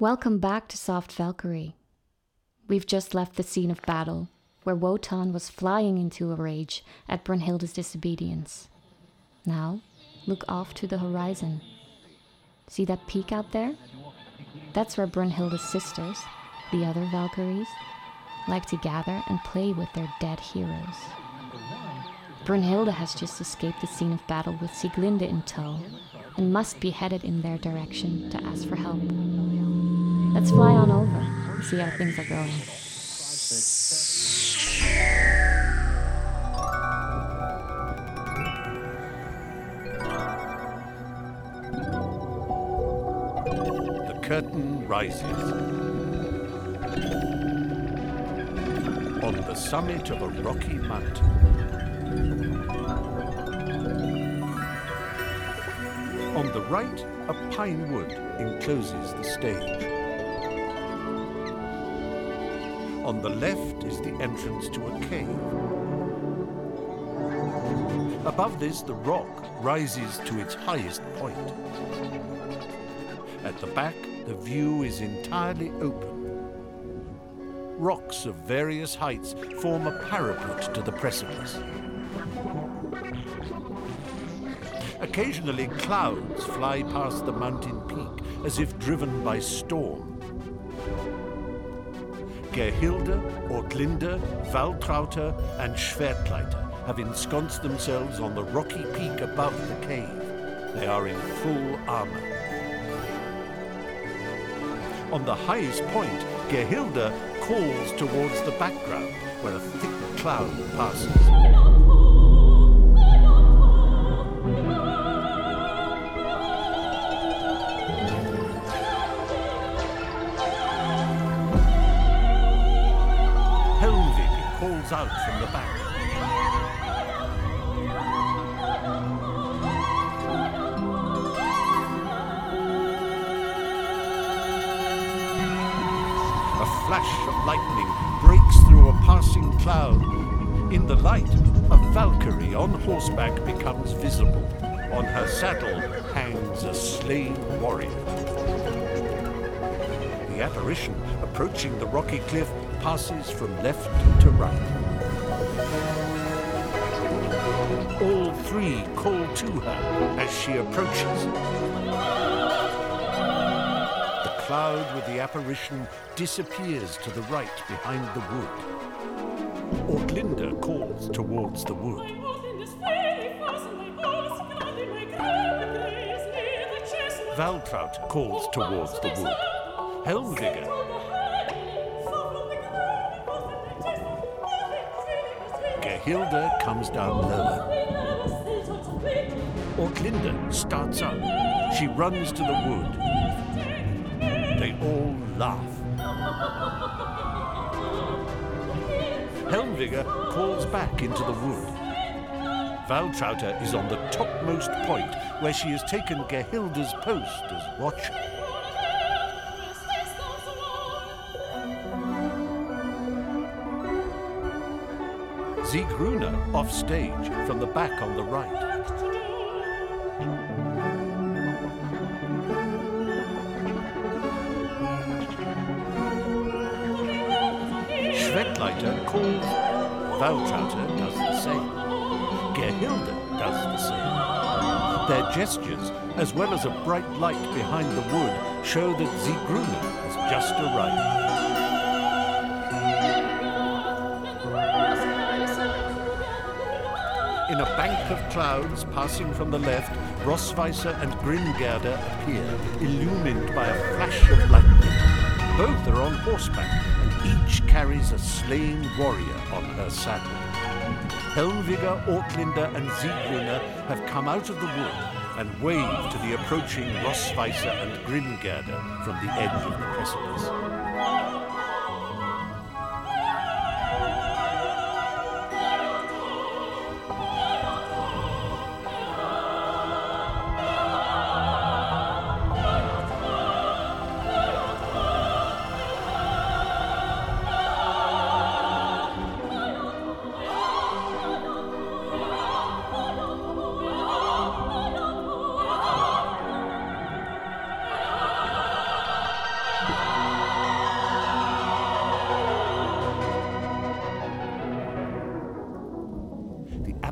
Welcome back to Soft Valkyrie. We've just left the scene of battle, where Wotan was flying into a rage at Brunhilde's disobedience. Now, look off to the horizon. See that peak out there? That's where Brunhilde's sisters, the other Valkyries, like to gather and play with their dead heroes. Brunhilde has just escaped the scene of battle with Sieglinde in tow and must be headed in their direction to ask for help. Let's fly on over and see how things are going. The curtain rises. On the summit of a rocky mountain. On the right, a pine wood encloses the stage. On the left is the entrance to a cave. Above this, the rock rises to its highest point. At the back, the view is entirely open. Rocks of various heights form a parapet to the precipice. Occasionally, clouds fly past the mountain peak as if driven by storm. Gerhilde, Ortlinde, Waltraute, and Schwertleite have ensconced themselves on the rocky peak above the cave. They are in full armor. On the highest point, Gerhilde calls towards the background, where a thick cloud passes. Out from the back. A flash of lightning breaks through a passing cloud. In the light, a Valkyrie on horseback becomes visible. On her saddle hangs a slain warrior. The apparition, approaching the rocky cliff, passes from left to right. All three call to her as she approaches. The cloud with the apparition disappears to the right behind the wood. Ortlinde calls towards the wood. Waltraute calls towards the wood. Helmwige Gerhilde comes down lower. Ortlinde starts up. She runs to the wood. They all laugh. Helmwige calls back into the wood. Waltraute is on the topmost point where she has taken Gerhilde's post as watcher. Siegrune off stage from the back on the right. Schwertleite calls. Waltraute does the same. Gerhilde does the same. Their gestures, as well as a bright light behind the wood, show that Siegrune has just arrived. In a bank of clouds passing from the left, Rossweisse and Grimgerde appear, illumined by a flash of lightning. Both are on horseback, and each carries a slain warrior on her saddle. Helmwige, Ortlinde, and Siegrune have come out of the wood and wave to the approaching Rossweisse and Grimgerde from the edge of the precipice.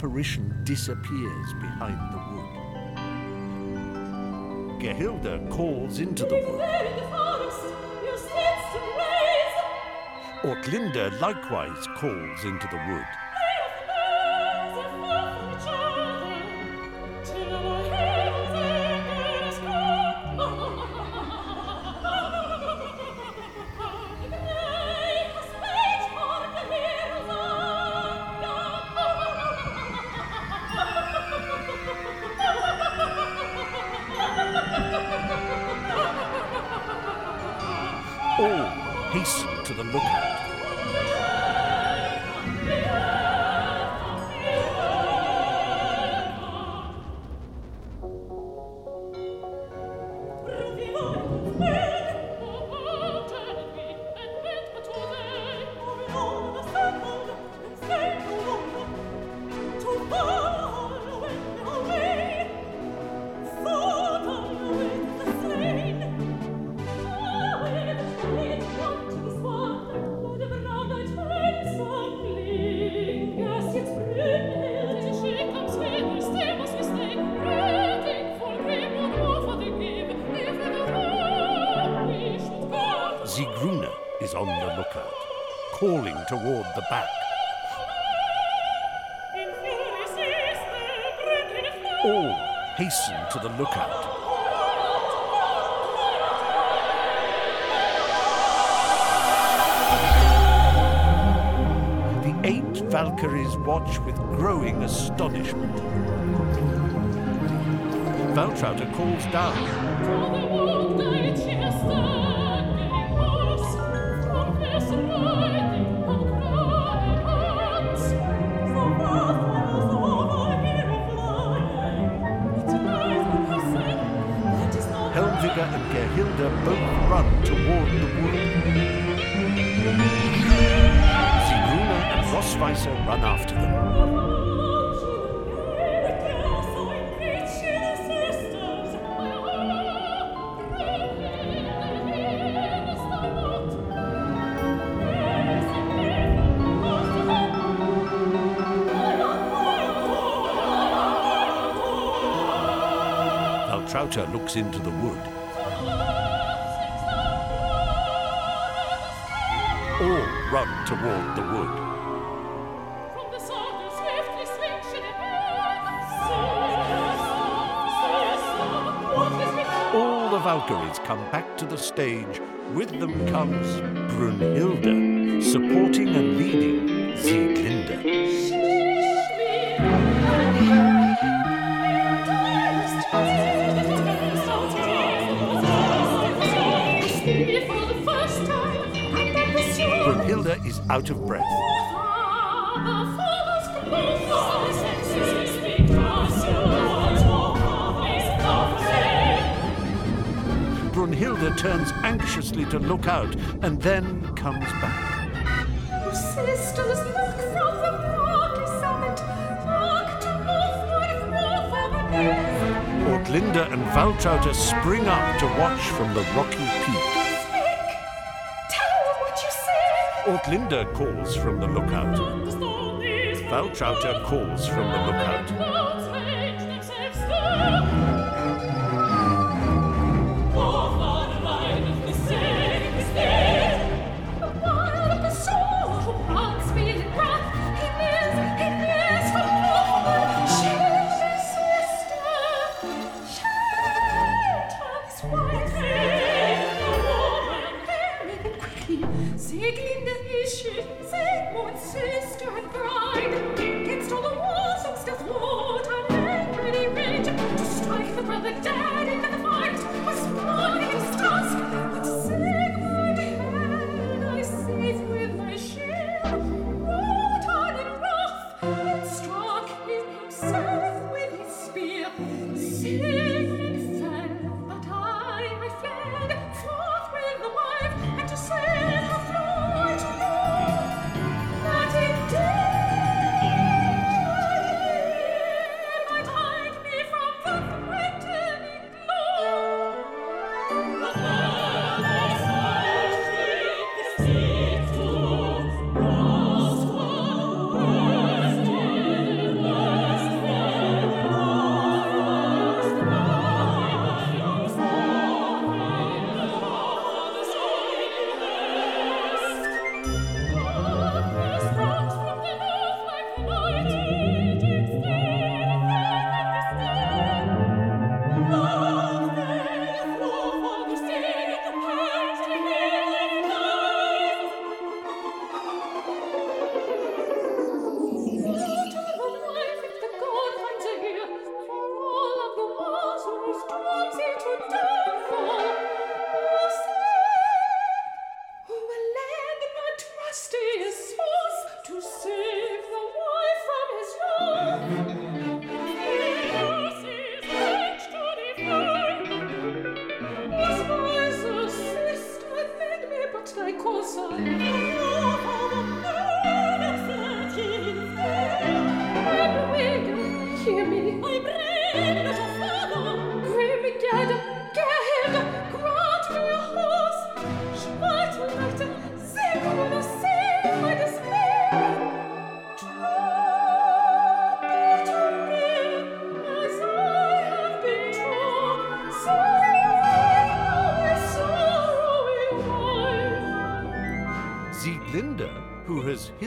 Apparition disappears behind the wood. Gerhilde calls into the wood. Ortlinde likewise calls into the wood. All hasten to the lookout. All hasten to the lookout. The eight Valkyries watch with growing astonishment. Waltraute calls down. Gerhilde both run toward the wood. Siegrune and Rossweisse run after them. Waltraute looks into the wood. Run toward the wood. All the Valkyries come back to the stage. With them comes Brunhilde, supporting and leading Sieglinde. Is out of breath. Brunhilde turns anxiously to look out and then comes back. Sisters, look from the rocky summit. Look to northward, northward. Ortlinde and Waltraute spring up to watch from the rocky peak. See. Ortlinde calls from the lookout. Waltraute calls from the lookout.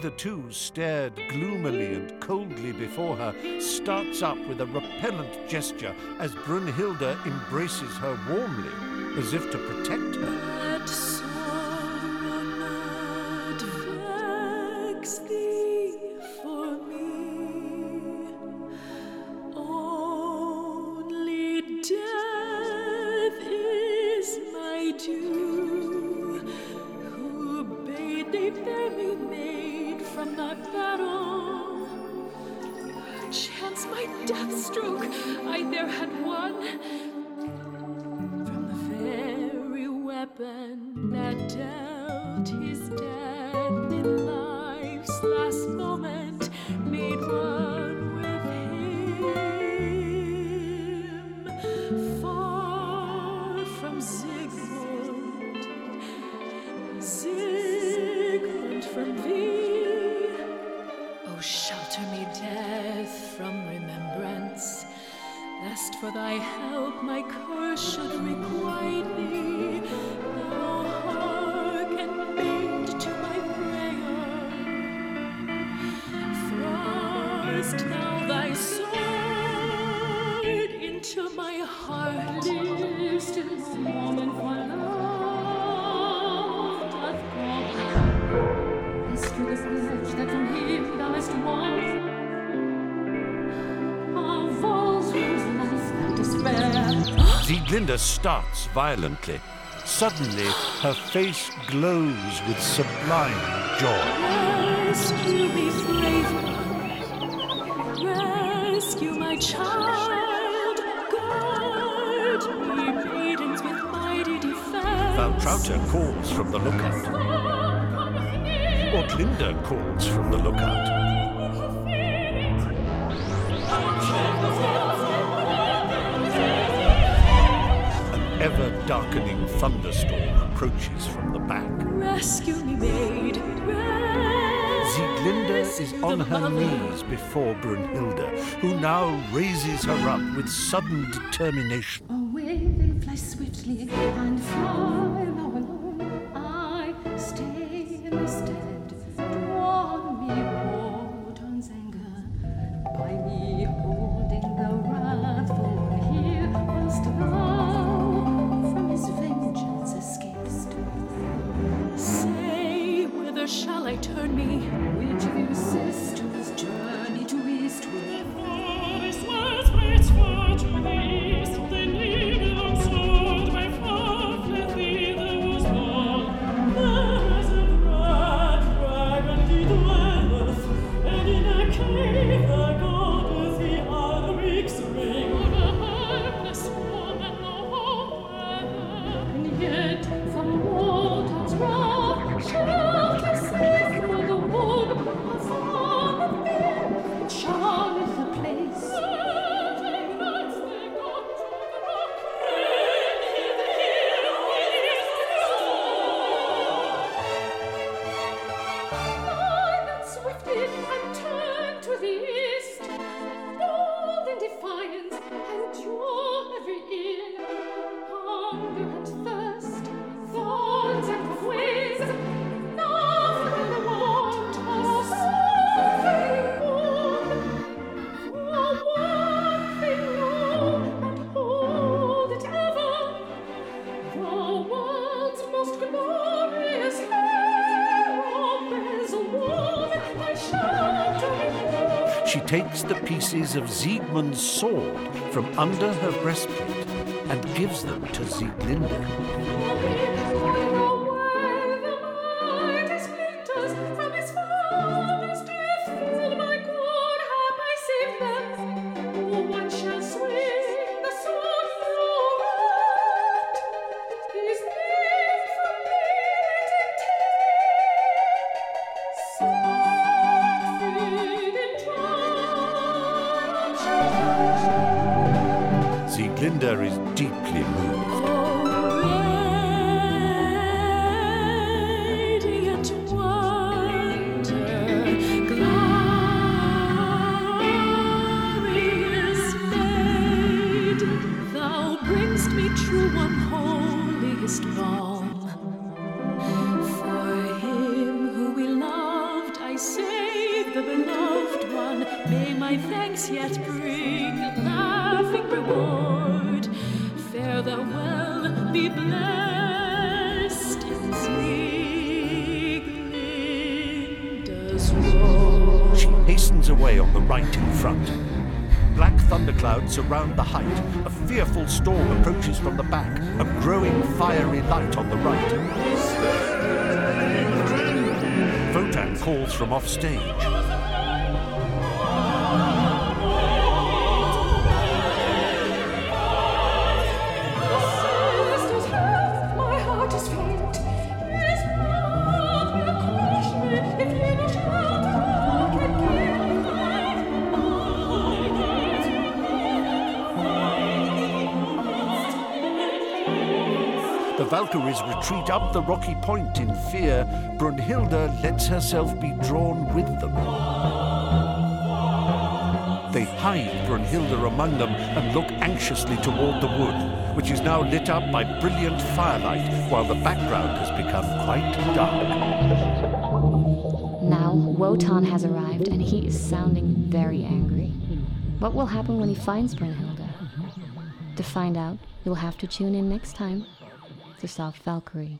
Hitherto stared gloomily and coldly before her, starts up with a repellent gesture as Brunhilde embraces her warmly, as if to protect her. Sieglinde starts violently. Suddenly, her face glows with sublime joy. Rescue me, brave. Rescue my child. Guard me, maidens with mighty defense. Waltraute calls from the lookout. Ortlinde calls from the lookout. Darkening thunderstorm approaches from the back. Rescue me, maid. Sieglinde is on her knees before Brunhilde, who now raises her up with sudden determination. Oh, takes the pieces of Siegmund's sword from under her breastplate and gives them to Sieglinde. On the right in front. Black thunderclouds surround the height. A fearful storm approaches from the back, a growing fiery light on the right. Wotan calls from off The Valkyries retreat up the rocky point in fear. Brunhilde lets herself be drawn with them. They hide Brunhilde among them and look anxiously toward the wood, which is now lit up by brilliant firelight, while the background has become quite dark. Now, Wotan has arrived and he is sounding very angry. What will happen when he finds Brunhilde? To find out, you'll have to tune in next time to Soft Valkyrie.